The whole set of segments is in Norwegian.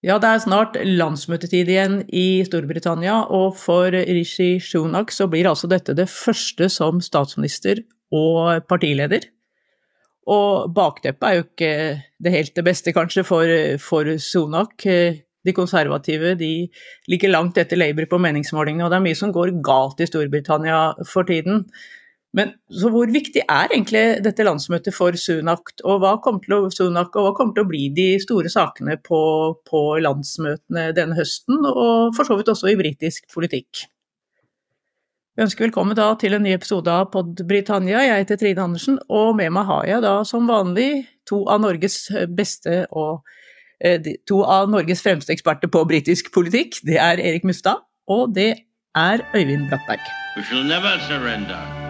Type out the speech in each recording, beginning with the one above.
Ja, det er snart landsmøtetid igjen i Storbritannia, og for Rishi Sunak så blir altså dette det første som statsminister og partileder. Og bakteppet er jo ikke det helt det beste, kanskje, for, for Sunak. De konservative de ligger langt etter Labour på meningsmålingene, og det er mye som går galt i Storbritannia for tiden. Men så hvor viktig er egentlig dette landsmøtet for Sunak, og hva kommer til å, Sunak, og hva kommer til å bli de store sakene på, på landsmøtene denne høsten, og for så vidt også i britisk politikk? Vi ønsker velkommen da til en ny episode av Pod Britannia. Jeg heter Trine Andersen, og med meg har jeg da som vanlig to av Norges beste og eh, to av Norges fremste eksperter på britisk politikk. Det er Erik Mustad, og det er Øyvind Brattberg. We shall never surrender.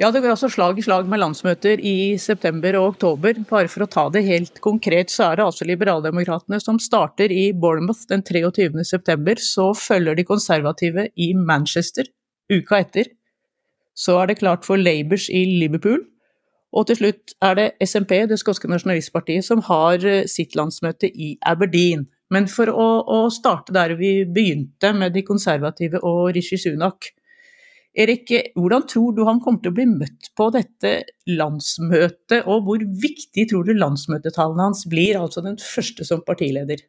Ja, det går altså slag i slag med landsmøter i september og oktober. Bare for å ta det helt konkret, så er det altså Liberaldemokratene som starter i Bournemouth den 23. september. Så følger de konservative i Manchester uka etter. Så er det klart for Labours i Liverpool. Og til slutt er det SMP, det skotske nasjonalistpartiet, som har eh, sitt landsmøte i Aberdeen. Men for å, å starte der vi begynte, med de konservative og Rishi Sunak, Erik, hvordan tror du han kommer til å bli møtt på dette landsmøtet, og hvor viktig tror du landsmøtetallene hans blir, altså den første som partileder?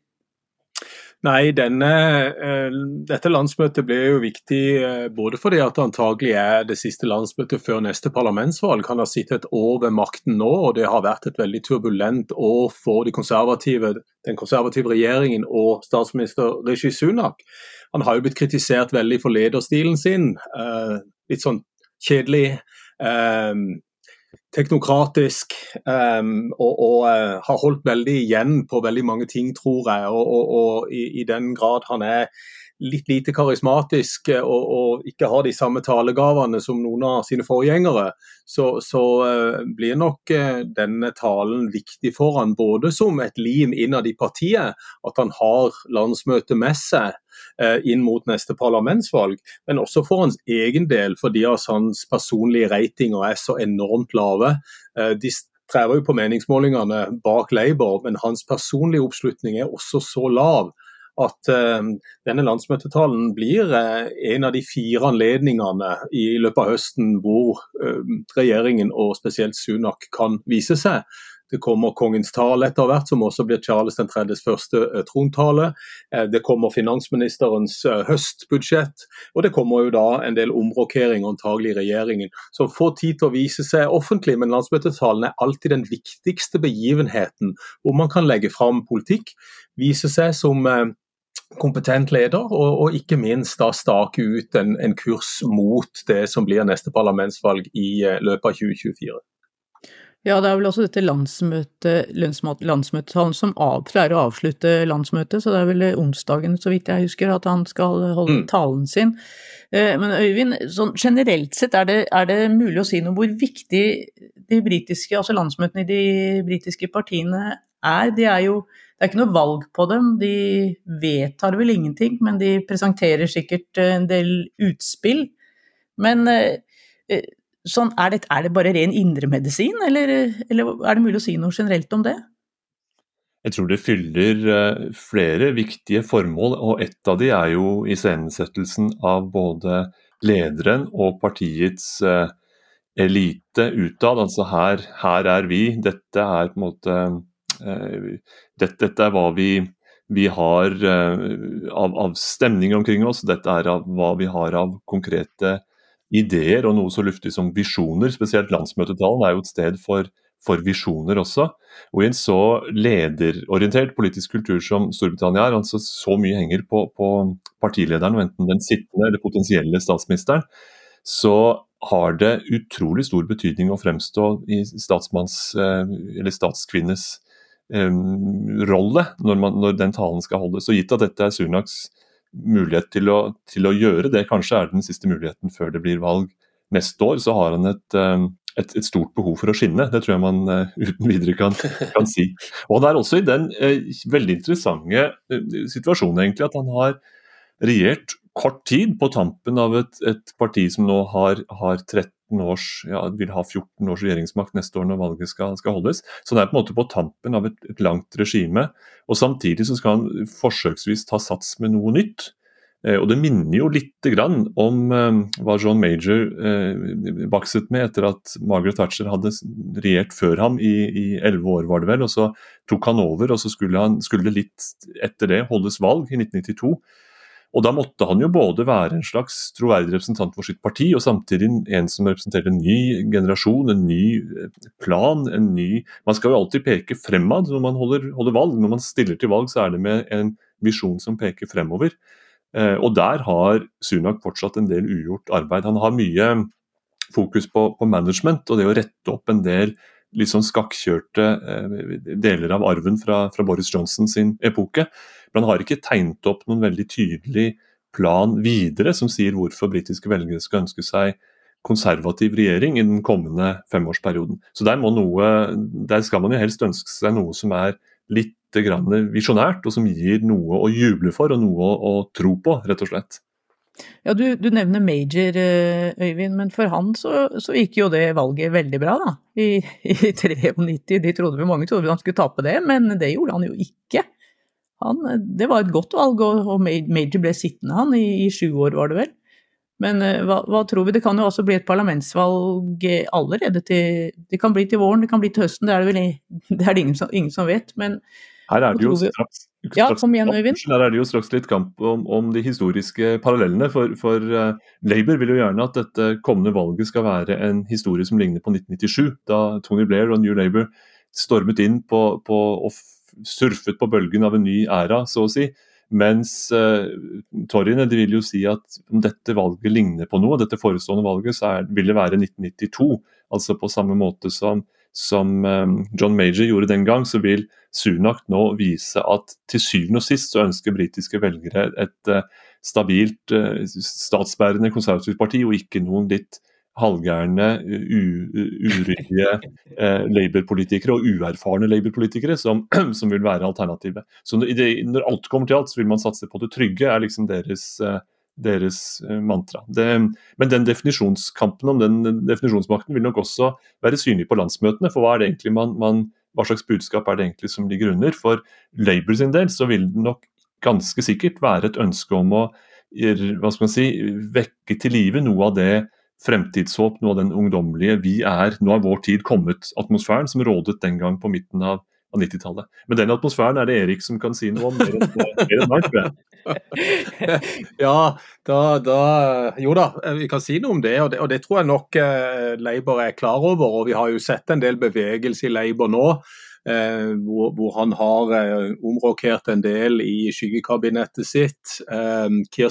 Nei, denne, uh, Dette landsmøtet blir jo viktig uh, både fordi at det antagelig er det siste landsmøtet før neste parlamentsvalg. Han har sittet et år ved makten nå, og det har vært et veldig turbulent år for de konservative, den konservative regjeringen og statsminister Rishi Sunak. Han har jo blitt kritisert veldig for lederstilen sin. Uh, litt sånn kjedelig. Um, teknokratisk um, og, og har holdt veldig igjen på veldig mange ting, tror jeg. Og, og, og i, i, den grad han er litt lite karismatisk og, og, ikke har de samme talegavene som noen av sine forgjengere, så, så uh, blir nok uh, denne talen viktig for han, både som et lim innad i partiet, at han har landsmøtet med seg uh, inn mot neste parlamentsvalg, men også for hans egen del, fordi hans personlige ratinger er så enormt lave. de strever jo på meningsmålingene bak Labour, men hans personlige oppslutning er også så lav at uh, denne landsmøtetalen blir uh, en av de fire anledningene i løpet av høsten hvor uh, regjeringen og spesielt Sunak kan vise seg. Det kommer kongens tale etter hvert, som også blir Charles 3.s første trontale. Det kommer finansministerens høstbudsjett, og det kommer jo da en del omrokering antagelig i regjeringen. Som får tid til å vise seg offentlig, men landsmøtetalen er alltid den viktigste begivenheten hvor man kan legge fram politikk, vise seg som kompetent leder, og, og, ikke minst da stake ut en, en, kurs mot det som blir neste parlamentsvalg i løpet av 2024. Ja, det er vel også dette landsmøtet, landsmøtetalen som av, pleier å avslutte landsmøtet, så det er vel onsdagen, så vidt jeg husker, at han skal holde mm. talen sin. Uh, men Øyvind, sånn generelt sett, er det, er det, mulig å si noe hvor viktig de britiske, altså landsmøtene i de britiske partiene er? De er jo det er ikke noe valg på dem. De vedtar vel ingenting, men de presenterer sikkert eh, en del utspill. Men eh, eh, sånn, er, det, er det bare ren indremedisin, eller, eller er det mulig å si noe generelt om det? Jeg tror det fyller flere viktige formål, og ett av de er jo iscenesettelsen av både lederen og partiets elite utad. Altså her, her er vi, dette er på en måte Eh, dette, dette, er hva vi, vi har eh, av, av stemning omkring oss, dette er av hva vi har av konkrete ideer og noe så luftig som visjoner. Spesielt landsmøtetalen er jo et sted for, for visjoner også. Og i en så lederorientert politisk kultur som Storbritannia er, altså så mye henger på, på partilederen, enten den sittende eller potensielle statsministeren, så har det utrolig stor betydning å fremstå i statsmanns eh, eller statskvinnes rolle når, man, når, den talen skal holdes. Og gitt at dette er Sunaks mulighet til å, til å, gjøre det, kanskje er den siste muligheten før det blir valg neste år, så har han et, et, et, stort behov for å skinne. Det tror jeg man uh, uten videre kan, kan, si. Og Han er også i den uh, veldig interessante situasjonen egentlig at han har regjert kort tid på tampen av et, et parti som nå har, har 13 års, ja, vil ha 14 års regjeringsmakt neste år når valget skal, skal holdes. Så det er på en måte på tampen av et, et langt regime. Og Samtidig så skal han forsøksvis ta sats med noe nytt. Eh, og Det minner jo litt grann om eh, hva John Major eh, bakset med etter at Margaret Thatcher hadde regjert før ham i elleve år, var det vel. og Så tok han over, og så skulle, han, skulle det litt etter det holdes valg i 1992. Og Da måtte han jo både være en slags troverdig representant for sitt parti, og samtidig en som representerte en ny generasjon, en ny plan. en ny... Man skal jo alltid peke fremad når man holder, holder valg. Når man stiller til valg, så er det med en visjon som peker fremover. Eh, og Der har Sunak fortsatt en del ugjort arbeid. Han har mye fokus på, på management og det å rette opp en del litt sånn skakkjørte eh, deler av arven fra, fra, Boris Johnson sin epoke. Men han har ikke tegnet opp noen veldig tydelig plan videre som sier hvorfor britiske velgere skal ønske seg konservativ regjering i den kommende femårsperioden. Så der, noe, der skal man jo helst ønske seg noe som er litt visjonært, og som gir noe å juble for og noe å tro på, rett og slett. Ja, du, du, nevner Major, eh, Øyvind, men for han så, så, gikk jo det valget veldig bra, da. I, i 93. De trodde vi mange trodde han skulle tape det, men det gjorde han jo ikke. Han, det var et godt valg, og, Major ble sittende, han, i, i sju år, var det vel. Men uh, hva, hva, tror vi? Det kan jo også bli et parlamentsvalg allerede til Det kan bli til våren, det kan bli til høsten, det er det vel det er det ingen, som, ingen som vet. Men her er det jo straks, ja, kom igjen. Her er det jo straks litt kamp om, om de historiske parallellene. For, for uh, Labour vil jo gjerne at dette kommende valget skal være en historie som ligner på 1997, da Tony Blair og New Labour stormet inn på, på, surfet på bølgen av en ny æra, så å si. Mens uh, Torryene de vil jo si at om dette valget ligner på noe, dette forestående valget, så er, vil det være 1992. Altså på samme måte som som um, John Major gjorde den gang, så vil Sunak nå vise at til syvende og sist så ønsker britiske velgere et uh, stabilt uh, statsbærende konservativt parti, og ikke noen litt halvgærne, uryddige eh, Labour-politikere og uerfarne Labour-politikere som, som, vil være alternativet. Så når, når, alt kommer til alt, så vil man satse på det trygge, er liksom deres eh, deres eh, mantra. Det, men den definisjonskampen om den definisjonsmakten vil nok også være synlig på landsmøtene. For hva, er det egentlig man, man, hva slags budskap er det egentlig som ligger under? For Labour sin del så vil det nok ganske sikkert være et ønske om å hva skal man si, vekke til live noe av det fremtidshåp, noe av den ungdommelige 'vi er, nå er vår tid kommet'-atmosfæren som rådet den gang på midten av av 90-tallet. Men den atmosfæren er det Erik som kan si noe om mer enn meg, tror jeg. ja, da, da, Jo da, vi kan si noe om det, og det, og det tror jeg nok eh, Labour er klar over. og Vi har jo sett en del bevegelse i Labour nå. Eh, hvor, hvor, han har eh, omrokert en del i skyggekabinettet sitt, eh, Kier.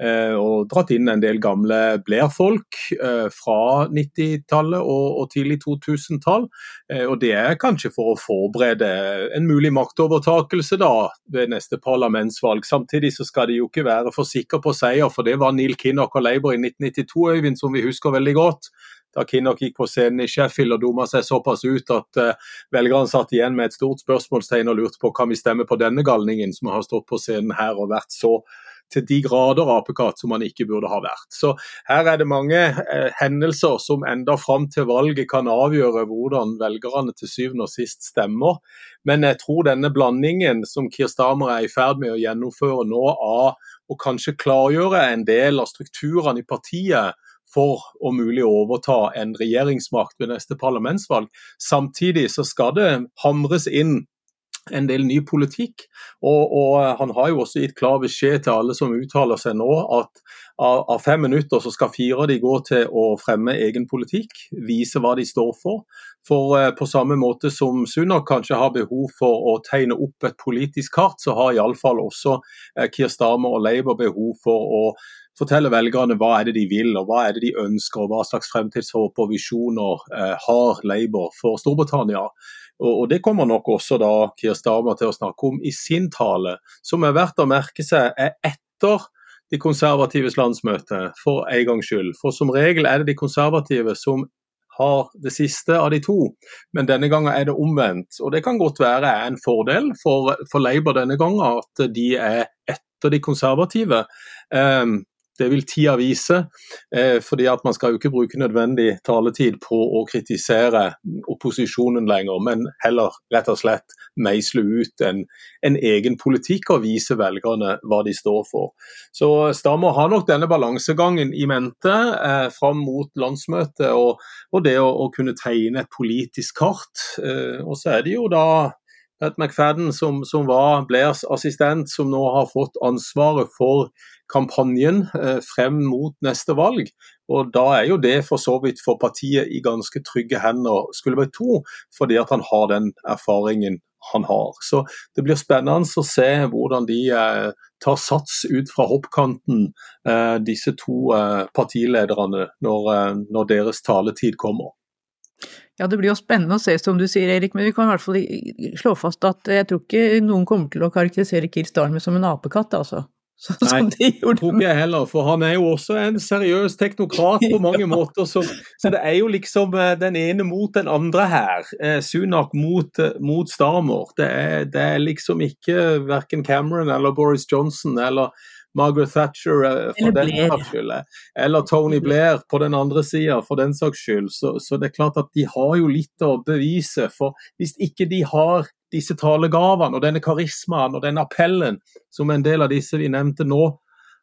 Eh, og dratt inn en del gamle Blair-folk eh, fra 90-tallet og, tidlig 2000-tall. Eh, og det er kanskje for å forberede en mulig maktovertakelse da, ved neste parlamentsvalg. Samtidig så skal de jo ikke være for sikre på seier, for det var Neil Kinnock og Labour i 1992, Øyvind, som vi husker veldig godt da Kinnock gikk på scenen i Sheffield og dumma seg såpass ut at uh, velgerne satt igjen med et stort spørsmålstegn og lurte på kan vi stemme på denne galningen som har stått på scenen her og vært så til de grader apekatt som man ikke burde ha vært. Så her er det mange eh, hendelser som enda fram til valget kan avgjøre hvordan velgerne til syvende og sist stemmer. Men jeg tror denne blandingen som Kier Stamer er i ferd med å gjennomføre nå, av å kanskje klargjøre en del av strukturene i partiet for å mulig overta en regjeringsmakt ved neste parlamentsvalg. Samtidig så skal det hamres inn en del ny politikk. Og, og, Han har jo også gitt klar beskjed til alle som uttaler seg nå, at av, av, fem minutter så skal fire de gå til å fremme egen politikk, vise hva de står for. For eh, på samme måte som Sunak kanskje har behov for å tegne opp et politisk kart, så har iallfall også eh, Kier Starmer og Labour behov for å fortelle velgerne hva er det de vil og hva er det de ønsker, og hva slags fremtidshåp og visjoner eh, har Labour for Storbritannia. Og, Det kommer nok også da Kier Starmer til å snakke om i sin tale, som er verdt å merke seg er etter de konservatives landsmøte, for en gangs skyld. For som regel er det de konservative som har det siste av de to, men denne gangen er det omvendt. Og Det kan godt være en fordel for, for Labour denne gangen at de er etter de konservative. Um, det vil tida vise, eh, fordi at man skal jo ikke bruke nødvendig taletid på å kritisere opposisjonen lenger, men heller rett og slett meisle ut en, en egen politikk og vise velgerne hva de står for. Så Stammer har nok denne balansegangen i mente eh, fram mot landsmøtet, og, og det å, å, kunne tegne et politisk kart. Eh, og så er det jo da Pat McFadden, som, som, var Blairs assistent, som nå har fått ansvaret for kampanjen eh, frem mot neste valg. Og Da er jo det for så vidt for partiet i ganske trygge hender, skulle være to, fordi at han har den erfaringen han har. Så Det blir spennende å se hvordan de eh, tar sats ut fra hoppkanten, eh, disse to partilederne, når, deres taletid kommer. Ja, Det blir jo spennende å se, som du sier, Erik, men vi kan i hvert fall slå fast at jeg tror ikke noen kommer til å karakterisere Keir Starmer som en apekatt, altså. Så, Nei, det tror jeg heller, for han er jo også en seriøs teknokrat på mange måter. Så, så det er jo liksom eh, den ene mot den andre her. Eh, Sunak mot, eh, mot Starmer. Det er, det er liksom ikke verken Cameron eller Boris Johnson eller Margaret Thatcher for den saks skyld, eller Tony Blair på den andre sida for den saks skyld. Så, så, det er klart at de har jo litt å bevise. For hvis ikke de har disse talegavene og denne karismaen og den appellen som en del av disse vi nevnte nå,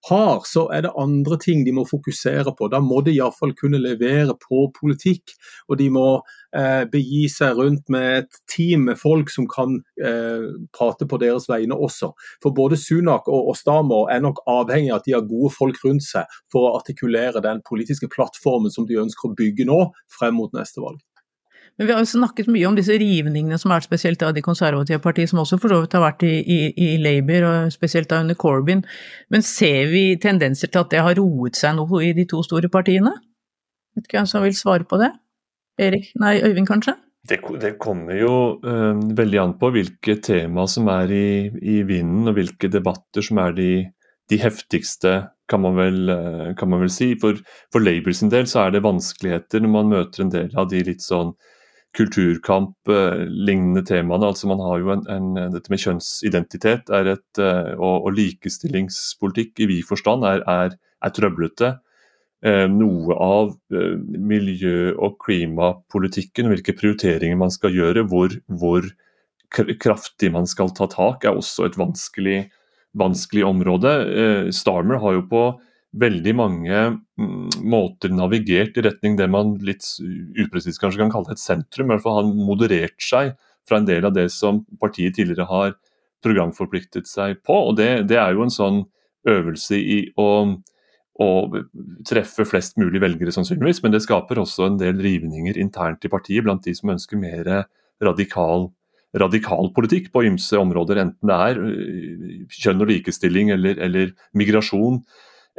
har, så er det andre ting de må fokusere på. Da må de iallfall kunne levere på politikk, og de må eh, begi seg rundt med et team med folk som kan eh, prate på deres vegne også. For både Sunak og, Stamer er nok avhengig av at de har gode folk rundt seg for å artikulere den politiske plattformen som de ønsker å bygge nå, frem mot neste valg. Men vi har jo snakket mye om disse rivningene som er spesielt av de konservative partiene, som også for så vidt har vært i, i, i, Labour, og spesielt da under Corbyn. Men ser vi tendenser til at det har roet seg noe i de to store partiene? Vet ikke hvem som vil svare på det? Erik? Nei, Øyvind kanskje? Det, det kommer jo øh, veldig an på hvilke tema som er i, i vinden, og hvilke debatter som er de, de heftigste, kan man, vel, øh, kan man vel, si. For, for Labour sin del så er det vanskeligheter når man møter en del av de litt sånn kulturkamp-lignende temaene. altså man har jo en, en, Dette med kjønnsidentitet et, eh, og, og, likestillingspolitikk i vid forstand er, er, er trøblete. Eh, noe av eh, miljø- og klimapolitikken, hvilke prioriteringer man skal gjøre, hvor, hvor, kraftig man skal ta tak, er også et vanskelig, vanskelig område. Eh, Starmer har jo på veldig mange mm, måter navigert i retning det man litt upresist kanskje kan kalle et sentrum. I hvert fall han moderert seg fra en del av det som partiet tidligere har programforpliktet seg på. og Det, det er jo en sånn øvelse i å, å, treffe flest mulig velgere, sannsynligvis. Men det skaper også en del rivninger internt i partiet blant de som ønsker mer radikal radikal politikk på ymse områder, enten det er øh, kjønn og likestilling eller, eller migrasjon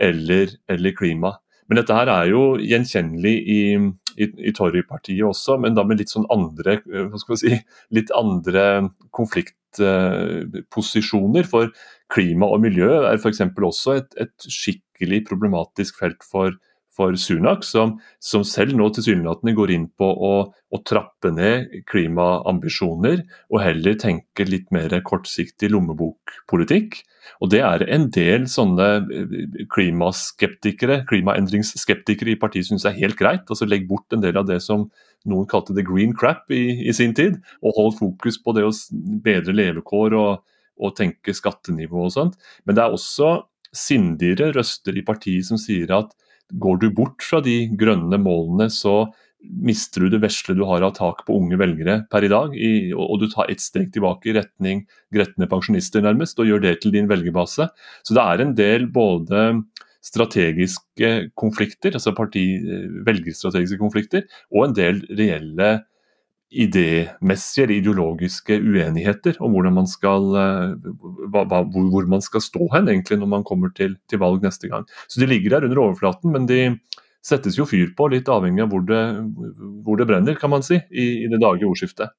eller, eller klima. Men dette her er jo gjenkjennelig i, i, i Tory-partiet også, men da med litt sånn andre eh, hva skal vi si, litt andre konfliktposisjoner. For klima og miljø er f.eks. også et, et, skikkelig problematisk felt for, for Sunak, som, som, selv nå tilsynelatende går inn på å, å, trappe ned klimaambisjoner, og heller tenke litt mer kortsiktig lommebokpolitikk. Og Det er en del sånne eh, klimaskeptikere, klimaendringsskeptikere i partiet syns er helt greit. altså Legg bort en del av det som noen kalte the green crap i, i sin tid, og hold fokus på det å bedre levekår og, og tenke skattenivå og sånt. Men det er også sindigere røster i partiet som sier at Går du bort fra de grønne målene, så mister du det vesle du har av tak på unge velgere per i dag, i, og, du tar ett steg tilbake i retning gretne pensjonister, nærmest, og gjør det til din velgerbase. Så det er en del både strategiske konflikter, altså parti, velgerstrategiske konflikter, og en del reelle idémessige eller ideologiske uenigheter om man skal, eh, hva, hvor man skal stå hen egentlig når man kommer til, til, valg neste gang. Så De ligger der under overflaten, men de settes jo fyr på, litt avhengig av hvor det, hvor det brenner, kan man si, i, i det daglige ordskiftet.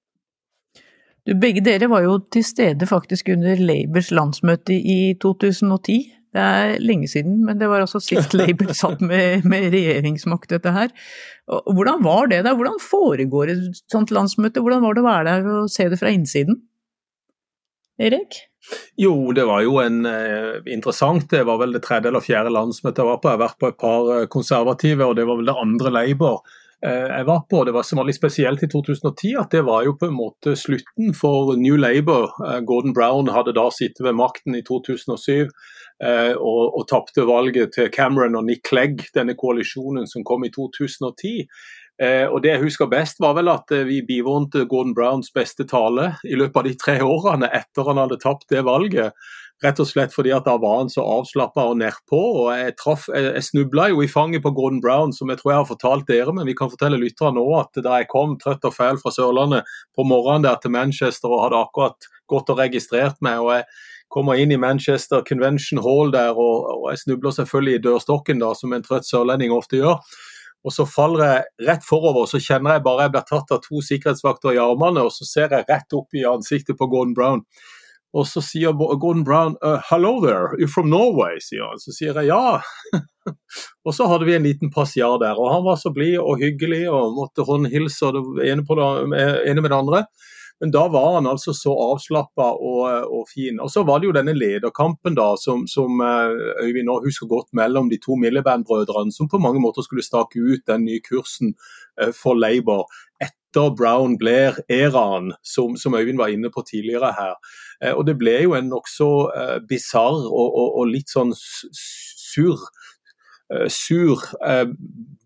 Du, begge dere var jo til stede faktisk under Labours landsmøte i 2010. Det er lenge siden, men det var altså sist Labour satt med, med, regjeringsmakt, dette her. Og hvordan var det der? Hvordan foregår et sånt landsmøte? Hvordan var det å være der og se det fra innsiden? Erik? Jo, det var jo en eh, interessant. Det var vel det tredje eller fjerde landsmøtet jeg var på. Jeg har vært på et par eh, konservative, og det var vel det andre Labour. Eh, jeg var på. Det var som var litt spesielt i 2010 at det var jo på en måte slutten for New Labour. Eh, Gordon Brown hadde da sittet ved makten i 2007 eh, og, og tapte valget til Cameron og Nick Clegg, denne koalisjonen som kom i 2010. og Det jeg husker best, var vel at vi bivånte Gordon Browns beste tale i løpet av de tre årene etter han hadde tapt det valget. Rett og slett fordi at da var han så avslappa og nedpå. og Jeg, traff, jeg, jeg snubla jo i fanget på Gordon Brown, som jeg tror jeg har fortalt dere, men vi kan fortelle lytterne nå at da jeg kom trøtt og fæl fra Sørlandet på morgenen der til Manchester og hadde akkurat gått og registrert meg, og jeg kommer inn i Manchester Convention Hall der, og, og jeg snubler selvfølgelig i dørstokken, da, som en trøtt sørlending ofte gjør. Og så faller jeg rett forover, så kjenner jeg bare jeg blir tatt av to sikkerhetsvakter i armene, og så ser jeg rett opp i ansiktet på Gordon Brown. Og så sier Gordon Brown uh, 'hello there, you're from Norway', sier han. Så sier jeg ja. og så hadde vi en liten passiar der, og han var så blid og hyggelig og måtte håndhilse det ene, det, ene med det andre. Men da var han altså så avslappa og, og, fin. Og så var det jo denne lederkampen da, som, som eh, Øyvind nå husker godt, mellom de to Milliband-brødrene, som på mange måter skulle stake ut den nye kursen eh, for Labour etter Brown Blair-æraen, som, som Øyvind var inne på tidligere her. Eh, og Det ble jo en nokså uh, bisarr og, og, og, litt sånn sur, uh, sur uh,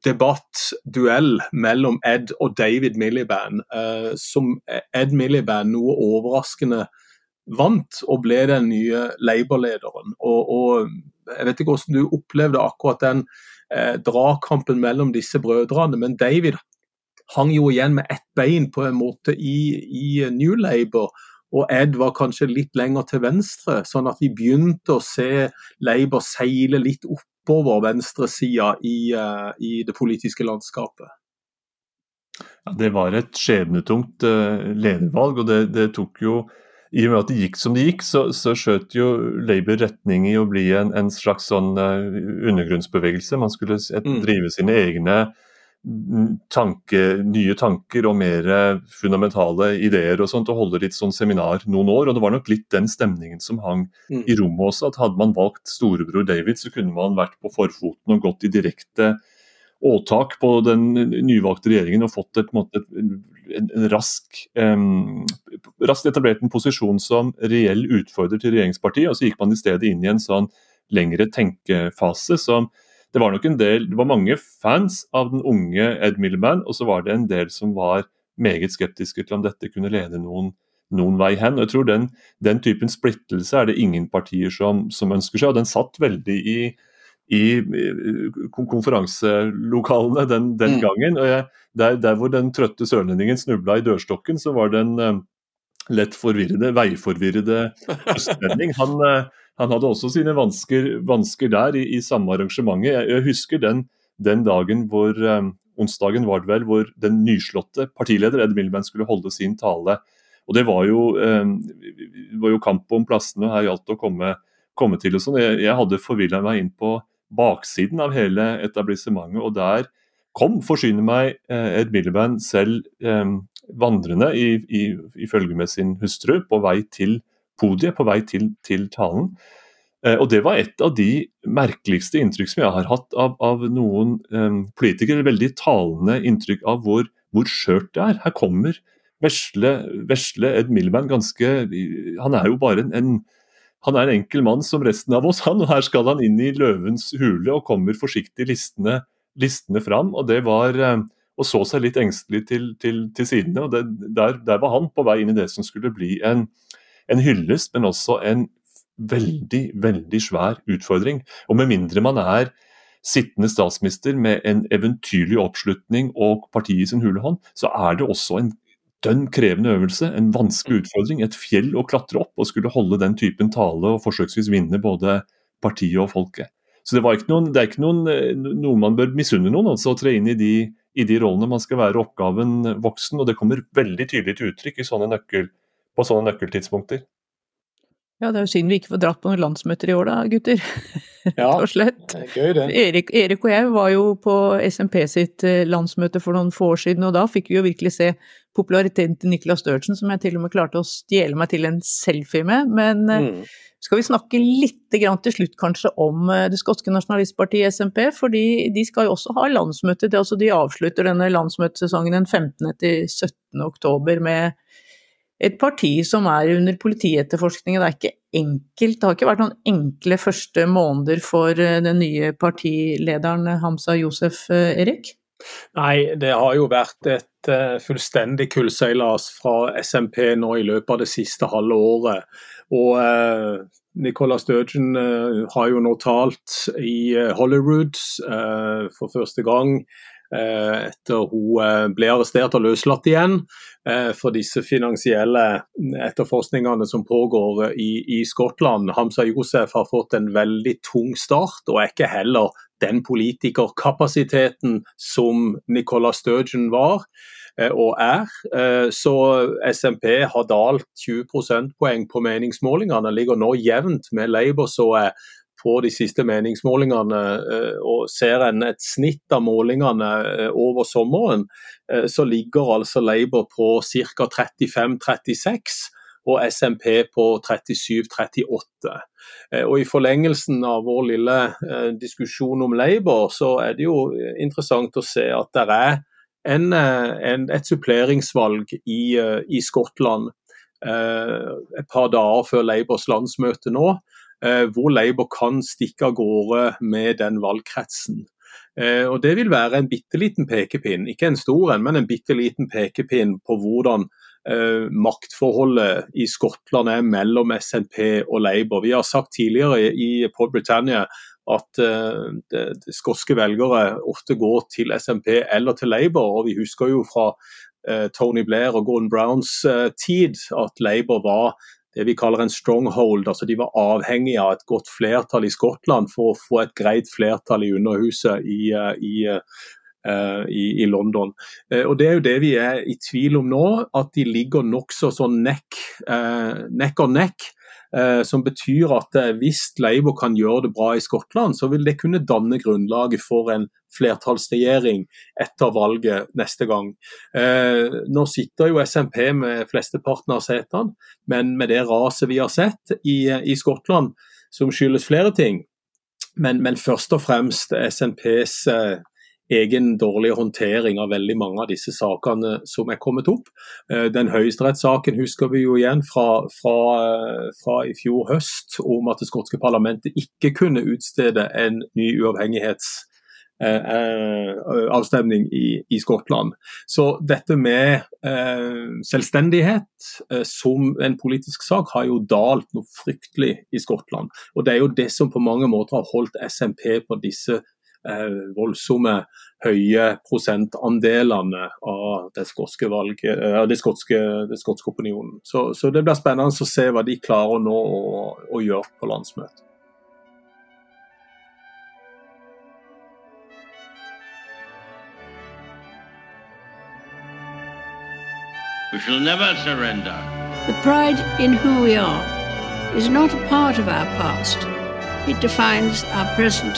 debatt, duell, mellom Ed og David Milliband, uh, som Ed Milliband noe overraskende vant og ble den nye Labour-lederen. Og, og, Jeg vet ikke hvordan du opplevde akkurat den dragkampen mellom disse brødrene, men David hang jo igjen med ett bein på en måte i, i New Labour og Ed var kanskje litt lenger til venstre, sånn at vi begynte å se Labour seile litt oppover venstresida i, uh, i det politiske landskapet. Ja, det var et skjebnetungt uh, ledervalg, og det, det, tok jo i og med at det gikk som det gikk, så, så skjøt jo Labour retning i å bli en, en slags sånn uh, undergrunnsbevegelse. Man skulle et, mm. drive sine egne tanke, nye tanker og mer fundamentale ideer og sånt, og holde litt sånn seminar noen år. og Det var nok litt den stemningen som hang mm. i rommet også. at Hadde man valgt storebror David, så kunne man vært på forfoten og gått i direkte åtak på den nyvalgte regjeringen og fått et, måte, en, rask, um, raskt etablert en posisjon som reell utfordrer til regjeringspartiet. og Så gikk man i stedet inn i en sånn lengre tenkefase som det var nok en del, det var mange fans av den unge Ed Miliband, og så var det en del som var meget skeptiske til om dette kunne lede noen, noen vei hen. Og jeg tror den, den, typen splittelse er det ingen partier som, som ønsker seg, og den satt veldig i, i konferanselokalene den, den mm. gangen. og jeg, der, der, hvor den trøtte sørlendingen snubla i dørstokken, så var det en uh, lett forvirrede, veiforvirrede østlending. Han, uh, han hadde også sine vansker, vansker der i, i, samme arrangementet. Jeg, jeg husker den, den, dagen hvor eh, onsdagen var det vel, hvor den nyslåtte partileder Ed Milman skulle holde sin tale. Og Det var jo, eh, var jo kamp om plassene, her gjaldt å komme, komme til. og sånn. Jeg, jeg, hadde forvilla meg inn på baksiden av hele etablissementet, og der kom, forsyne meg, eh, Ed Miliband selv eh, vandrende i, i, i følge med sin hustru på vei til podiet på vei til, til talen. Eh, og Det var et av de merkeligste inntrykk som jeg har hatt av, av noen um, politikere. Veldig talende inntrykk av hvor, hvor skjørt det er. Her kommer vesle, vesle Ed Miliband ganske Han er jo bare en, en, han er en enkel mann som resten av oss, han. Og her skal han inn i løvens hule og kommer forsiktig listene, listene fram. Og det var um, og så seg litt engstelig til, til, til sidene. og det, der, der, var han på vei inn i det som skulle bli en, en hyllest, men også en veldig, veldig svær utfordring. Og med mindre man er sittende statsminister med en eventyrlig oppslutning og partiet i sin hule hånd, så er det også en dønn krevende øvelse, en vanskelig utfordring, et fjell å klatre opp og skulle holde den typen tale og forsøksvis vinne både partiet og folket. Så det, noen, det er ikke noen, noe man bør misunne noen, altså å tre inn i de, i de rollene. Man skal være oppgaven voksen, og det kommer veldig tydelig til uttrykk i sånne nøkkel, på sånne nøkkeltidspunkter. Ja, det er jo synd vi ikke får dratt på noen landsmøter i år da, gutter. Ja, Rett og slett. det gøy det. Erik, Erik og jeg var jo på SMP sitt eh, landsmøte for noen få år siden, og da fikk vi jo virkelig se populariteten til Niklas Størtsen, som jeg til og med klarte å stjele meg til en selfie med. Men eh, Mm. skal vi snakke litt grann til slutt kanskje om eh, det skotske nasjonalistpartiet SMP, fordi de skal jo også ha landsmøte. Det, altså de avslutter denne landsmøtesesongen den 15. til 17. oktober med et parti som er under politietterforskning. Det er ikke enkelt, det har ikke vært noen enkle første måneder for eh, den nye partilederen Hamza Josef, eh, Erik? Nei, det har jo vært et eh, fullstendig kullseilas fra SMP nå i løpet av det siste halve året. Og eh, Nicola Sturgeon eh, har jo nå talt i eh, Hollywood eh, for første gang eh, etter hun eh, ble arrestert og løslatt igjen eh, for disse finansielle etterforskningene som pågår eh, i, i Skottland. Hamza Josef har fått en veldig tung start, og er ikke heller den politikerkapasiteten som Nicola Sturgeon var eh, og er. Eh, Så SMP har dalt 20 prosentpoeng på meningsmålingene, ligger nå jevnt med Labour, så er på de siste meningsmålingene eh, og ser en et snitt av målingene eh, over sommeren, eh, så ligger altså Labour på ca. 35-36 og SMP på 37-38. Eh, Og I forlengelsen av vår lille diskusjon om Labour, så er det jo interessant å se at det er en, en, et suppleringsvalg i, i Skottland et par dager før Labours landsmøte nå, hvor Labour kan stikke av gårde med den valgkretsen. Eh, og Det vil være en bitte liten pekepinn, ikke en stor en, men en bitte liten pekepinn på hvordan eh, maktforholdet i Skottland er mellom SNP og Labour. Vi har sagt tidligere i Pod Britannia at eh, det skotske velgere ofte går til SNP eller til Labour. og Vi husker jo fra eh, Tony Blair og Gordon Browns eh, tid at Labour var det vi kaller en stronghold. altså De var avhengige av et godt flertall i Skottland for å få et greit flertall i Underhuset i, eh, i, eh, i, i London. Eh, og Det er jo det vi er i tvil om nå, at de ligger nokså sånn nekk, eh, nekk og nekk. Eh, som betyr at eh, hvis Labour kan gjøre det bra i Skottland, så vil det kunne danne grunnlaget for en flertallsregjering etter valget neste gang. Eh, nå sitter jo SMP med flesteparten av setene, men med det raset vi har sett i, i Skottland, som skyldes flere ting, men, men først og fremst SNPs egen dårlige håndtering av veldig mange av disse sakene som er kommet opp. Eh, Den høyesterettssaken husker vi jo igjen fra, fra, eh, fra i fjor høst om at det skotske parlamentet ikke kunne utstede en ny uavhengighets eh, avstemning i, i Skottland. Så dette med eh, selvstendighet eh, som en politisk sak har jo dalt noe fryktelig i Skottland. Og det er jo det som på mange måter har holdt SMP på disse voldsomme høye prosentandelene av det skotske valget, eh, det skotske, det skotske opinionen. Så, så det blir spennende å se hva de klarer nå å, å gjøre på landsmøtet. We shall never surrender. The pride in who we are is not a part of our past. It defines our present